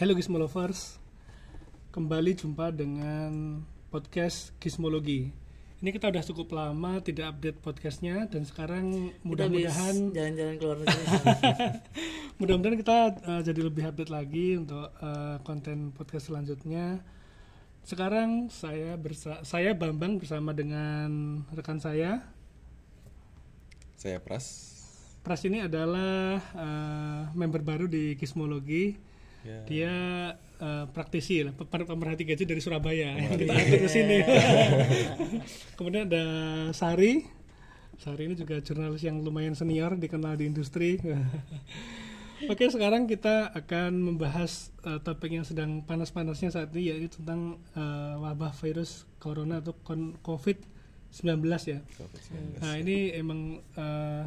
Hello Gizmolovers, kembali jumpa dengan podcast Gizmologi. Ini kita udah cukup lama tidak update podcastnya dan sekarang mudah-mudahan jalan-jalan ke luar negeri. mudah-mudahan kita uh, jadi lebih update lagi untuk uh, konten podcast selanjutnya. Sekarang saya bersa saya Bambang bersama dengan rekan saya. Saya Pras. Pras ini adalah uh, member baru di Gizmologi. Ya. Dia uh, praktisi lah, pem- pemerhati gadget dari Surabaya. Kita ambil ke sini. Kemudian ada Sari. Sari ini juga jurnalis yang lumayan senior, dikenal di industri. Oke, sekarang kita akan membahas uh, topik yang sedang panas-panasnya saat ini yaitu tentang uh, wabah virus corona atau kon- COVID-19 ya. COVID-19. Nah, ini emang eh,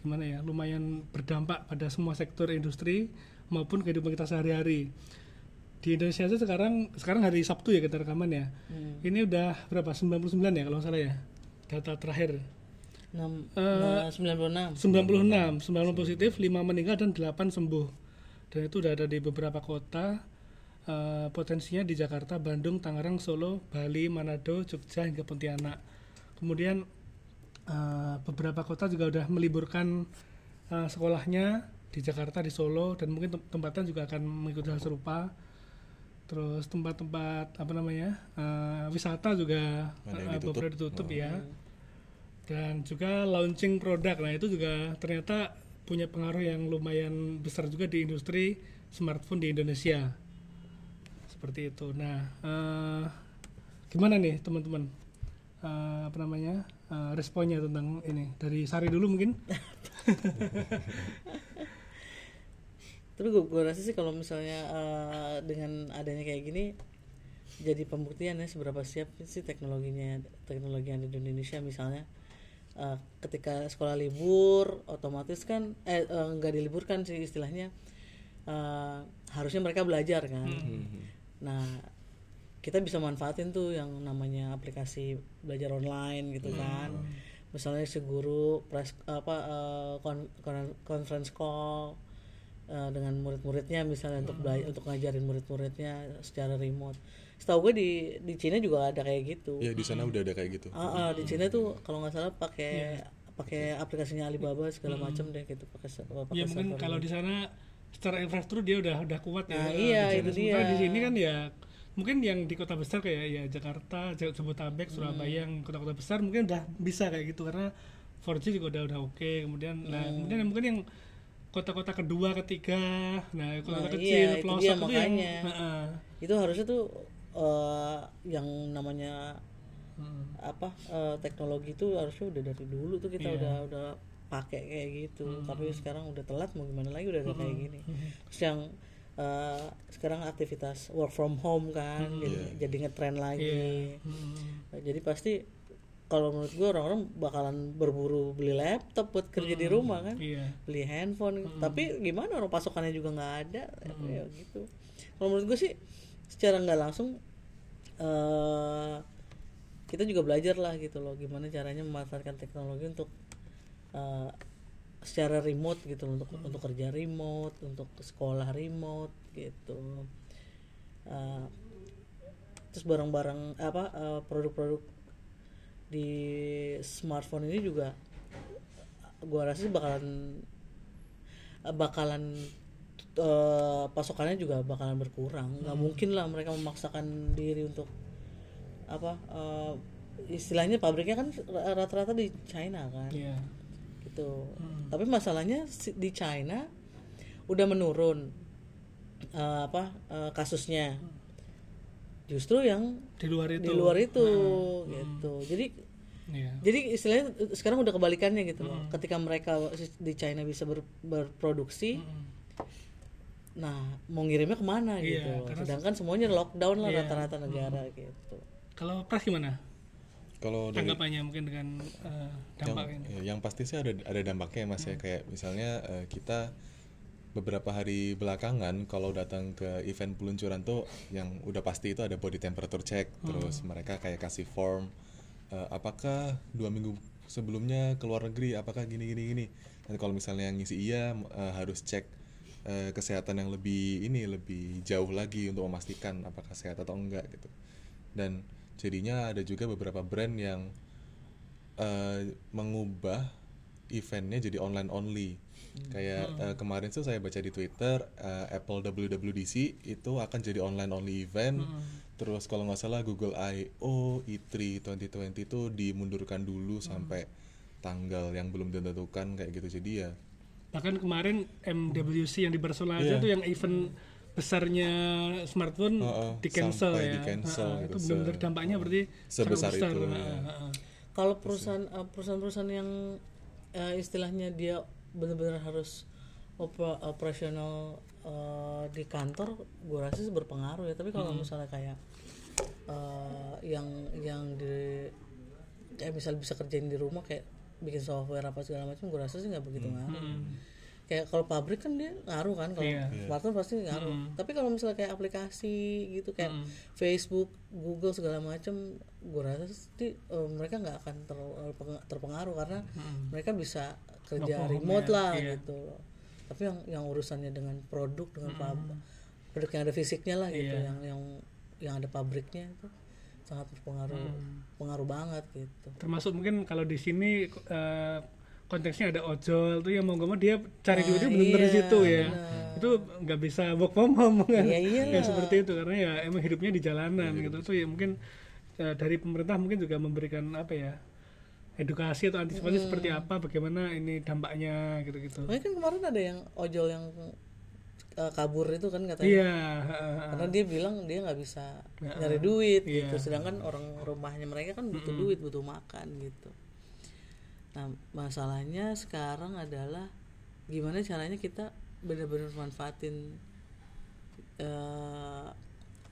gimana ya? Lumayan berdampak pada semua sektor industri maupun kehidupan kita sehari-hari. Di Indonesia itu sekarang sekarang hari Sabtu ya kita rekaman ya. Hmm. Ini udah berapa? 99 ya kalau nggak salah ya. Data terakhir. 6, Eh, 96. 96, 90 positif, 5 meninggal dan 8 sembuh. Dan itu udah ada di beberapa kota. Eh, potensinya di Jakarta, Bandung, Tangerang, Solo, Bali, Manado, Jogja hingga Pontianak. Kemudian eh, beberapa kota juga udah meliburkan eh, sekolahnya di Jakarta, di Solo dan mungkin tem- tempatnya juga akan mengikuti hal serupa. Terus tempat-tempat apa namanya eh, wisata juga ditutup. beberapa ditutup Oh. ya dan juga launching produk nah itu juga ternyata punya pengaruh yang lumayan besar juga di industri smartphone di Indonesia seperti itu nah eh, gimana nih teman-teman Eh, apa namanya eh, responnya tentang ini dari Sari dulu mungkin. Tapi gue, gue rasa sih kalau misalnya eh, dengan adanya kayak gini jadi pembuktian ya seberapa siap sih teknologinya teknologi yang ada di Indonesia. Misalnya eh, ketika sekolah libur otomatis kan eh nggak diliburkan sih istilahnya eh, harusnya mereka belajar kan. Nah kita bisa manfaatin tuh yang namanya aplikasi belajar online gitu kan. Misalnya si guru press apa eh, kon- kon- conference call eh, dengan murid-muridnya misalnya untuk belajar untuk ngajarin murid-muridnya secara remote. Setahu gue di di Cina juga ada kayak gitu. Ya di sana udah ada kayak gitu. Ah, ah, di Cina tuh kalau nggak salah pakai pakai aplikasinya Alibaba segala macam deh gitu pakai ya mungkin kalau di sana secara infrastruktur dia udah udah kuat ya Nah, Eh, iya, itu dia. di sini kan ya mungkin yang di kota besar kayak ya Jakarta, Jabodetabek, Surabaya yang kota-kota besar mungkin udah bisa kayak gitu karena 4G juga udah udah oke kemudian nah kemudian yang mungkin yang kota-kota kedua ketiga nah kota-kota Nah, kecil iya, itu pelosok dia itu yang makanya. Heeh. itu harusnya tuh eh, yang namanya Hmm. apa eh, teknologi itu harusnya udah dari dulu tuh kita Iya. udah udah pakai kayak gitu tapi sekarang udah telat mau gimana lagi udah ada kayak gini terus yang eh, sekarang aktivitas work from home kan jadi, jadi ngetren lagi. Hmm. Nah, jadi pasti kalau menurut gue orang-orang bakalan berburu beli laptop buat kerja di rumah kan. Iya. Beli handphone. Tapi gimana orang pasokannya juga nggak ada? Ya gitu. Kalau menurut gue sih secara nggak langsung eh kita juga belajar lah gitu loh gimana caranya memanfaatkan teknologi untuk eh, secara remote gitu untuk untuk kerja remote untuk sekolah remote gitu. Eh, terus barang-barang apa eh, produk-produk di smartphone ini juga gua rasa sih bakalan bakalan eh, pasokannya juga bakalan berkurang. Nggak mungkin lah mereka memaksakan diri untuk apa eh, istilahnya pabriknya kan rata-rata di China kan. Iya gitu. Tapi masalahnya di China udah menurun eh, apa eh, kasusnya. Justru yang di luar itu. di luar itu gitu. Jadi iya. jadi istilahnya sekarang udah kebalikannya gitu loh. Ketika mereka di China bisa ber- berproduksi, nah mau ngirimnya ke mana Iya, gitu. Sedangkan semuanya lockdown lah Iya. rata-rata negara gitu. kalau Pras gimana Kalau dari tanggapannya mungkin dengan eh, dampak yang, ya, yang pasti sih ada ada dampaknya ya mas ya. Kayak misalnya eh, kita beberapa hari belakangan kalau datang ke event peluncuran tuh yang udah pasti itu ada body temperature check terus mereka kayak kasih form eh, apakah dua minggu sebelumnya ke luar negeri apakah gini gini gini. Dan kalau misalnya yang ngisi iya eh, harus cek eh, kesehatan yang lebih ini lebih jauh lagi untuk memastikan apakah sehat atau enggak gitu. Dan jadinya ada juga beberapa brand yang eh, mengubah eventnya jadi online only. Kayak eh, kemarin tuh saya baca di Twitter eh, Apple WWDC itu akan jadi online only event. Terus kalau nggak salah Google I/O E3 2020 itu dimundurkan dulu sampai tanggal yang belum ditentukan kayak gitu. Jadi ya bahkan kemarin MWC yang di Barcelona aja Iya. tuh yang event besarnya smartphone Heeh, di cancel ya. di-cancel Heeh, gitu, itu se- benar dampaknya berarti sebesar sangat besar. itu, Heeh, ya. heeh. kalau perusahaan eh, perusahaan-perusahaan yang eh, istilahnya dia benar-benar harus oper- operasional eh, di kantor gue rasa sih berpengaruh ya. Tapi kalau misalnya kayak eh, yang yang di kayak misal bisa kerjain di rumah kayak bikin software apa segala macam gue rasa sih nggak begitu ngaruh kayak kalau pabrik kan dia ngaruh kan kalau Iya. smartphone pasti ngaruh. Tapi kalau misalnya kayak aplikasi gitu kayak Facebook Google segala macam gue rasa sih eh, mereka nggak akan ter- peng- terpengaruh karena mereka bisa kerja from home remote ya, lah iya. gitu. Tapi yang yang urusannya dengan produk dengan pab- produk yang ada fisiknya lah gitu Iya. yang yang yang ada pabriknya itu sangat berpengaruh pengaruh banget gitu. Termasuk mungkin kalau di sini eh, konteksnya ada ojol tuh yang mau nggak mau dia cari duitnya benar-benar di iya, situ ya. itu nggak bisa work from home kan? Iya, yang seperti itu karena ya emang hidupnya di jalanan gitu. Tuh ya mungkin eh, dari pemerintah mungkin juga memberikan apa ya edukasi atau antisipasi seperti apa bagaimana ini dampaknya gitu-gitu. Kan kemarin ada yang ojol yang eh, kabur itu kan katanya. Iya heeh. karena dia bilang dia nggak bisa nyari duit Iya. gitu sedangkan orang rumahnya mereka kan butuh duit butuh makan gitu nah masalahnya sekarang adalah gimana caranya kita benar-benar manfaatin eh,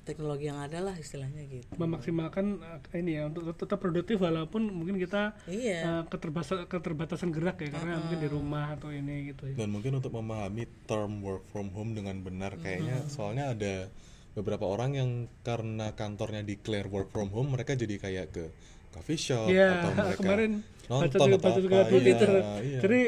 teknologi yang ada lah istilahnya gitu. Memaksimalkan eh, ini ya untuk tetap produktif walaupun mungkin kita iya. eh, keterbatasan keterbatasan gerak ya karena mungkin di rumah atau ini gitu ya. dan mungkin untuk memahami term work from home dengan benar kayaknya soalnya ada beberapa orang yang karena kantornya declare work from home mereka jadi kayak ke coffee shop Iya, atau mereka kemarin nonton juga apa di iya, Twitter. iya. Jadi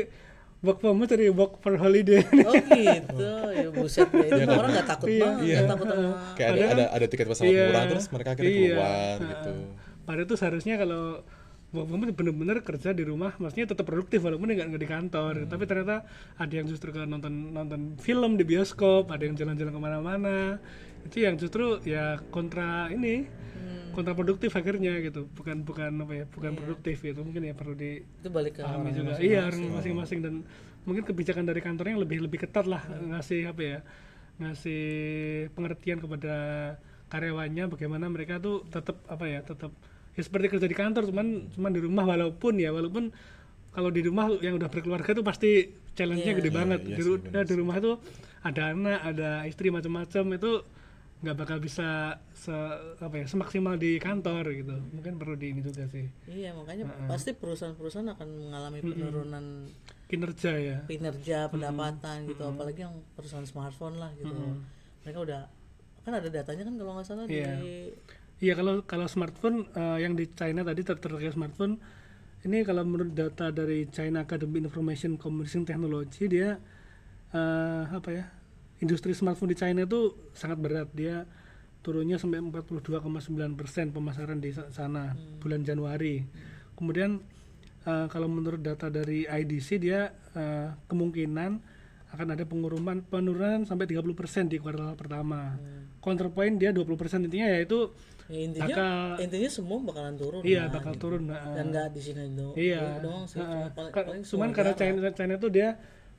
work from home dari work for holiday. oh gitu ya buset ya itu mah orang nggak takut banget nggak takut sama kayak ada, ada ada tiket pesawat Iya, murah terus mereka akhirnya iya, keluar heeh. gitu Padahal itu seharusnya kalau work from home bener-bener kerja di rumah, maksudnya tetap produktif walaupun nggak nggak di kantor. Hmm. Tapi ternyata ada yang justru ke nonton nonton film di bioskop, ada yang jalan-jalan ke mana-mana. Itu yang justru ya kontra ini, Hmm. Kontraproduktif akhirnya gitu. Bukan bukan apa ya, bukan produktif gitu. Mungkin ya perlu di itu balik ke orang juga. iya orang masing-masing. Dan mungkin kebijakan dari kantornya yang lebih lebih ketat lah ngasih apa ya ngasih pengertian kepada karyawannya bagaimana mereka tuh tetap apa ya tetap ya seperti kerja di kantor cuman cuman di rumah walaupun ya walaupun kalau di rumah yang udah berkeluarga tuh pasti challenge-nya gede banget. iya di, sih, ru- bener di rumah tuh ada anak ada istri macam-macam itu nggak bakal bisa se apa ya semaksimal di kantor gitu. Mungkin perlu di ini juga sih. Iya makanya pasti perusahaan-perusahaan akan mengalami penurunan kinerja ya. kinerja pendapatan gitu. Apalagi yang perusahaan smartphone lah gitu. Mereka udah kan ada datanya kan kalau nggak salah Iya. di Iya. Kalau kalau smartphone eh, yang di China tadi ter terkait smartphone ini kalau menurut data dari China Academy Information Communication Technology dia eh, apa ya industri smartphone di China itu sangat berat. Dia turunnya sampai 42,9 persen pemasaran di sa- sana bulan Januari. Kemudian eh, kalau menurut data dari IDC dia eh, kemungkinan akan ada penguruman penurunan sampai 30 persen di kuartal pertama. Counterpoint dia 20 persen. Intinya yaitu ya, intinya bakal intinya semua bakalan turun iya kan, bakal gitu. turun nah, dan nggak di sini do iya. doang sih cuma paling, paling cuman karena China itu dia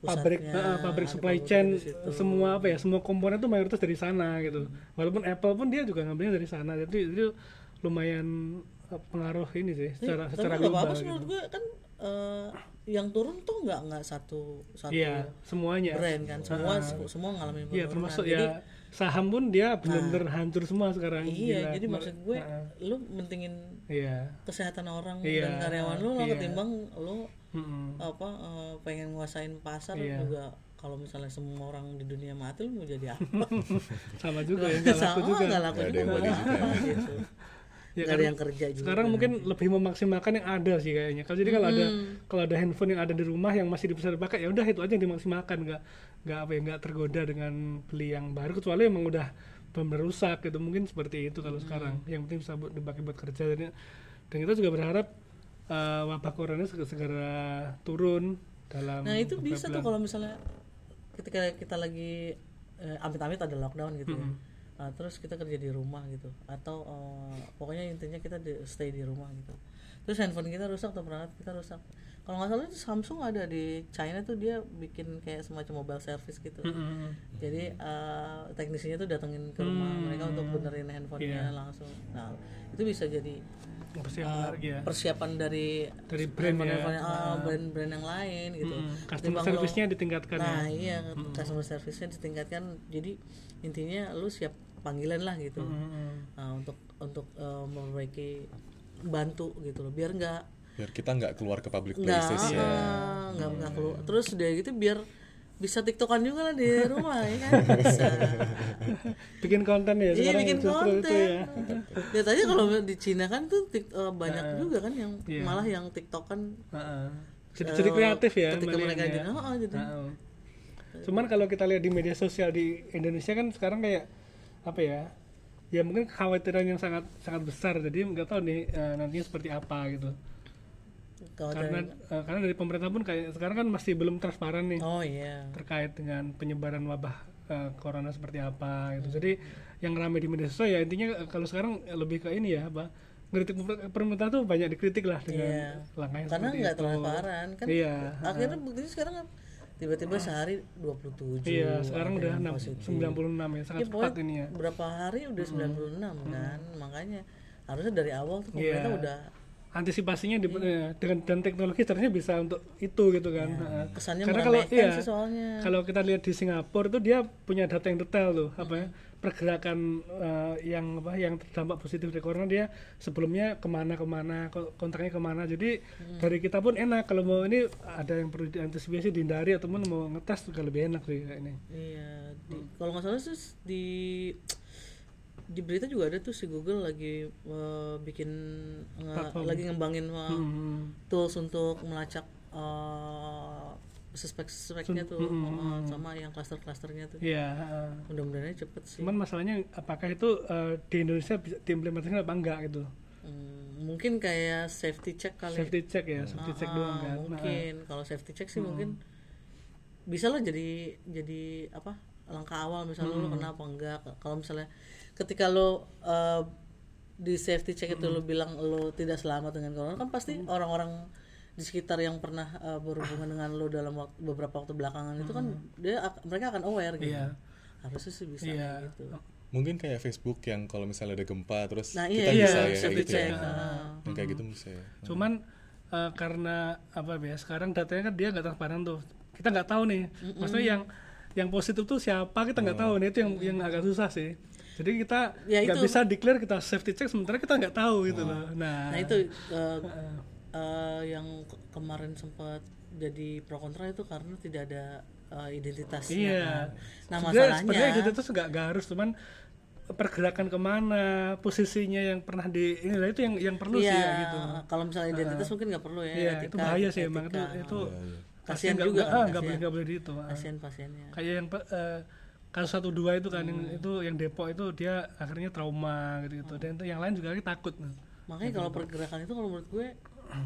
pabrik heeh, pabrik supply chain semua apa ya semua komponen itu mayoritas dari sana gitu walaupun Apple pun dia juga ngambilnya dari sana jadi itu lumayan eh, pengaruh ini sih secara Tapi secara global sih gitu. menurut gue kan eh, yang turun tuh nggak nggak satu satu iya semuanya brand kan semua semua ngalamin iya penurunan. termasuk Jadi, ya saham pun dia benar-benar hancur semua sekarang iya Gila. jadi maksud gue Heeh. lu mentingin iya kesehatan orang Iya, dan karyawan lu lah iya. ketimbang lu Mm-mm. apa eh, pengen nguasain pasar Iya. juga kalau misalnya semua orang di dunia mati lu mau jadi apa? Sama juga ya nggak laku sama juga. nggak laku Nggak ada juga. mau jadi apa gitu Ya kan, yang kerja juga. sekarang mungkin lebih memaksimalkan yang ada sih kayaknya. Kalau jadi kalau ada kalau ada handphone yang ada di rumah yang masih bisa dipakai ya udah itu aja yang dimaksimalkan. Nggak nggak apa ya nggak tergoda dengan beli yang baru kecuali emang udah benar rusak gitu. Mungkin seperti itu kalau sekarang. Yang penting bisa buat dipakai buat kerja. Dan, dan kita juga berharap eh, wabah corona segera, turun dalam nah itu bisa tuh kalau misalnya ketika kita lagi eh, amit-amit ada lockdown gitu ya. Nah, terus kita kerja di rumah gitu atau eh, pokoknya intinya kita di, stay di rumah gitu terus handphone kita rusak atau perangkat kita rusak kalau nggak salah itu Samsung ada di China tuh dia bikin kayak semacam mobile service gitu Mm-mm. jadi eh, teknisinya tuh datengin ke rumah Hmm. mereka untuk benerin handphonenya Iya. langsung nah itu bisa jadi pasti yang eh, ya. persiapan dari dari brand ya. ah, brand-brand yang lain gitu. Mm-mm. customer service-nya ditingkatkan nah ya. iya customer service-nya ditingkatkan. Jadi intinya lu siap panggilan lah gitu. Mm-mm. nah, untuk untuk eh, memperbaiki bantu gitu loh. Biar nggak biar kita nggak keluar ke public nggak places ya. nggak nggak keluar. Terus udah gitu biar bisa tiktokan juga lah di rumah ya kan bisa bikin konten ya iya bikin konten itu ya lihat aja kalau di Cina kan tuh tik- eh, banyak juga kan yang Iya. malah yang tiktokan Heeh. jadi jadi kreatif ya ketika mereka ya. jadi oh, jadi Heeh. cuman kalau kita lihat di media sosial di Indonesia kan sekarang kayak apa ya ya mungkin kekhawatiran yang sangat sangat besar jadi nggak tahu nih eh, nantinya seperti apa gitu kalau karena eh, karena dari pemerintah pun kayak sekarang kan masih belum transparan nih oh iya terkait dengan penyebaran wabah eh, corona seperti apa gitu. Jadi yang ramai di media sosial ya intinya eh, kalau sekarang lebih ke ini ya apa pemer- pemerintah tuh banyak dikritik lah dengan Iya. langkahnya karena nggak transparan kan Iya. akhirnya buktinya sekarang kan tiba-tiba sehari 27 Iya, sekarang udah yang 6, positif. 96 ya, sangat Ya, cepat ini ya. berapa hari udah 96 kan makanya harusnya dari awal tuh pemerintah Iya. udah Antisipasinya di, eh, dengan dan teknologi seharusnya bisa untuk itu gitu kan. Heeh. kesannya Karena kalau iya, sih soalnya. kalau kita lihat di Singapura itu dia punya data yang detail tuh apa ya pergerakan eh, yang apa yang terdampak positif dari corona dia sebelumnya ke mana ke mana ko- kontaknya ke mana. Jadi dari kita pun enak kalau mau ini ada yang perlu diantisipasi dihindari ataupun mau ngetes juga lebih enak sih kayak ini. Iya di, kalau nggak salah sih di di berita juga ada tuh si Google lagi eh, bikin nge- lagi ngembangin eh, Hmm. tools untuk melacak eh, suspek-suspeknya tuh eh, sama yang cluster-clusternya tuh. Iya, heeh. mudah-mudahan cepet sih. Cuman masalahnya apakah itu eh, di Indonesia bisa diimplementasikan apa enggak gitu? Hmm, mungkin kayak safety check kali safety check ya safety check Ah, doang kan. Nah, mungkin kalau safety check sih mungkin bisa lah jadi jadi apa langkah awal misalnya lo kena apa enggak. Kalau misalnya ketika lo uh, di safety check itu lo bilang lo tidak selamat dengan corona kan pasti orang-orang di sekitar yang pernah uh, berhubungan dengan lo dalam waktu, beberapa waktu belakangan itu kan dia ak- mereka akan aware gitu. Iya. harusnya sih bisa Iya. kayak gitu. Mungkin kayak Facebook yang kalau misalnya ada gempa terus nah kita iya, bisa iya, ya gitu check. ya. Ah. yang kayak gitu bisa ya. Cuman eh, karena apa ya sekarang datanya kan dia nggak transparan tuh. Kita nggak tahu nih. Maksudnya yang yang positif tuh siapa kita nggak tahu. Nih itu yang yang agak susah sih. Jadi kita Ya, nggak bisa declare kita safety check sementara kita nggak tahu gitu loh. Nah, Nah itu uh, uh, yang ke- kemarin sempat jadi pro kontra itu karena tidak ada uh, identitasnya. iya. Kan. Nah Sebenarnya- sebenarnya masalahnya identitas nggak harus cuman pergerakan ke mana posisinya yang pernah di ini lah, itu yang yang perlu sih iya ya, gitu. kalau misalnya identitas mungkin nggak perlu ya. iya etika- itu bahaya sih emang itu etika. itu Kasihan juga nggak- kan, ah, nggak boleh nggak boleh di itu ah. Kasihan pasiennya. kayak yang pe- eh, kasus satu dua itu kan yang Hmm. itu yang Depok itu dia akhirnya trauma gitu gitu dan itu yang lain juga takut Makanya kalau pergerakan itu kalau menurut gue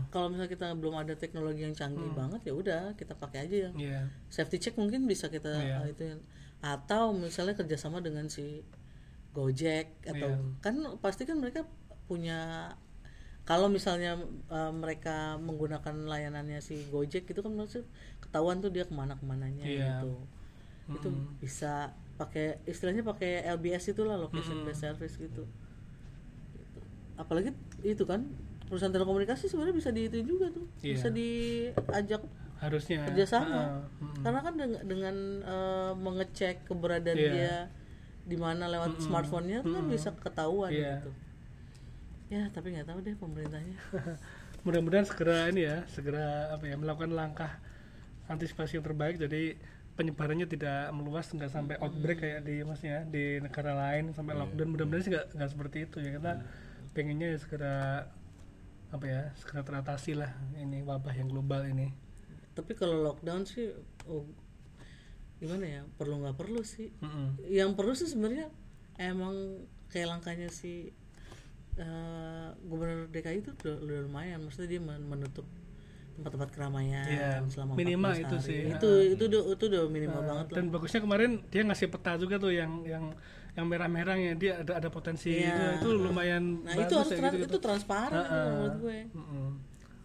kalau misalnya kita belum ada teknologi yang canggih banget ya udah kita pakai aja yang Iya safety check mungkin bisa kita Iya. uh, itu atau misalnya kerjasama dengan si Gojek atau Iya. kan pasti kan mereka punya kalau misalnya uh, mereka menggunakan layanannya si Gojek itu kan maksud ketahuan tuh dia ke mana ke mananya Iya. gitu itu bisa pakai istilahnya pakai LBS itulah location based service gitu. Gitu. apalagi itu kan perusahaan telekomunikasi sebenarnya bisa di itu juga tuh Iya. bisa diajak harusnya kerjasama Ah, mm. karena kan dengan, dengan eh, mengecek keberadaan Iya. dia di mana lewat smartphone-nya itu kan bisa ketahuan Iya. gitu ya tapi nggak tahu deh pemerintahnya. Mudah-mudahan segera ini ya segera apa ya melakukan langkah antisipasi yang terbaik. Jadi penyebarannya tidak meluas nggak sampai outbreak kayak di maksudnya di negara lain sampai lockdown. Mudah-mudahan sih nggak nggak seperti itu ya kita pengennya ya segera apa ya segera teratasi lah ini wabah yang global ini. Tapi kalau lockdown sih oh, gimana ya perlu nggak perlu sih. Mm-mm. yang perlu sih sebenarnya emang kayak langkahnya si eh, gubernur DKI itu udah, udah lumayan. Maksudnya dia men- menutup tempat-tempat keramaian Iya, selama minimal 14 itu hari. sih, itu itu udah itu udah minimal banget lah. Dan bagusnya kemarin dia ngasih peta juga tuh yang yang yang merah-merah ya. Dia ada ada potensi Iya. itu, itu lumayan nah itu harus ya trans- gitu-gitu. itu transparan itu menurut gue. Mm-mm.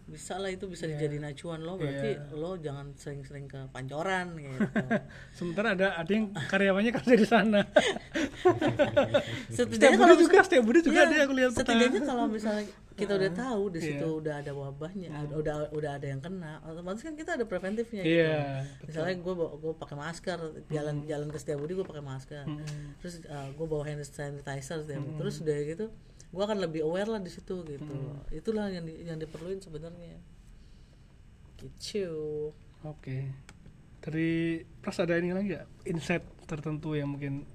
bisa lah itu bisa dijadiin acuan lo berarti lo jangan sering-sering ke pancoran gitu. Sementara ada ada yang karyawannya kerja di sana setidaknya setiap kalau budi juga setiap budi juga Iya, ada aku lihat setidaknya kalau misalnya kita udah tahu di Iya. situ udah ada wabahnya ada- udah udah ada yang kena otomatis kan kita ada preventifnya iya gitu. misalnya gue gue pakai masker jalan jalan ke Setiabudi gue pakai masker. Terus gue bawa hand sanitizer setiap terus udah gitu gue akan lebih aware lah di situ gitu. Itulah yang di, yang diperluin sebenarnya. Gitu. Oke. Dari Pras ada ini lagi ya insight tertentu yang mungkin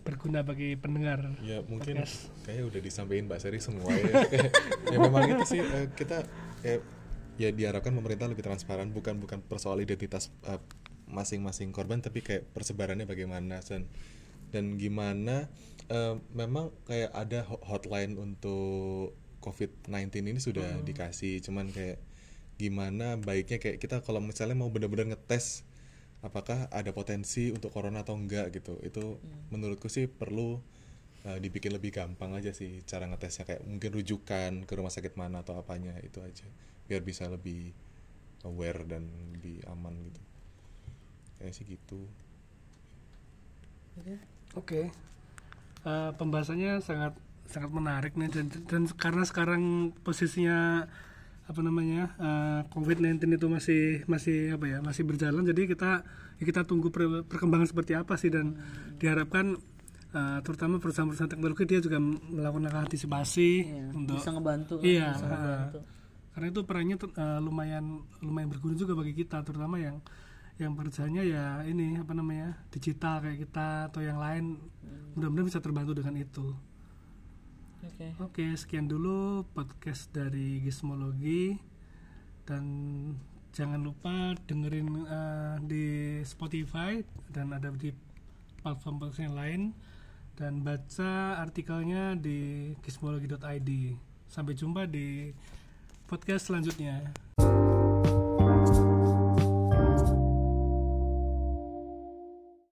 berguna bagi pendengar Ya mungkin Podcast. kayaknya udah disampaikan Mbak Sari semua ya. ya memang itu sih eh, kita eh, ya diharapkan pemerintah lebih transparan bukan bukan persoal identitas eh, masing-masing korban tapi kayak persebarannya bagaimana dan dan gimana eh, memang kayak ada ho- hotline untuk COVID-19 ini sudah dikasih cuman kayak gimana baiknya kayak kita kalau misalnya mau benar-benar ngetes apakah ada potensi untuk corona atau enggak gitu. Itu menurutku sih perlu uh, dibikin lebih gampang aja sih cara ngetesnya. Kayak mungkin rujukan ke rumah sakit mana atau apanya itu aja. Biar bisa lebih aware dan lebih aman gitu. Kayak sih gitu. Oke. Oke. Eh, pembahasannya sangat sangat menarik nih. Dan, dan karena sekarang posisinya apa namanya eh, COVID-19 itu masih masih apa ya masih berjalan. Jadi kita ya kita tunggu per- perkembangan seperti apa sih. Dan diharapkan eh, terutama perusahaan-perusahaan teknologi dia juga melakukan langkah antisipasi Iya, untuk bisa ngebantu kan, Iya, bisa ngebantu. karena itu perannya eh, lumayan lumayan berguna juga bagi kita terutama yang yang pekerjaannya ya ini apa namanya digital kayak kita atau yang lain. Mudah-mudahan bisa terbantu dengan itu oke. Oke sekian dulu podcast dari Gizmologi. Dan jangan lupa dengerin eh, di Spotify dan ada di platform podcast yang lain. Dan baca artikelnya di gizmologi.id sampai jumpa di podcast selanjutnya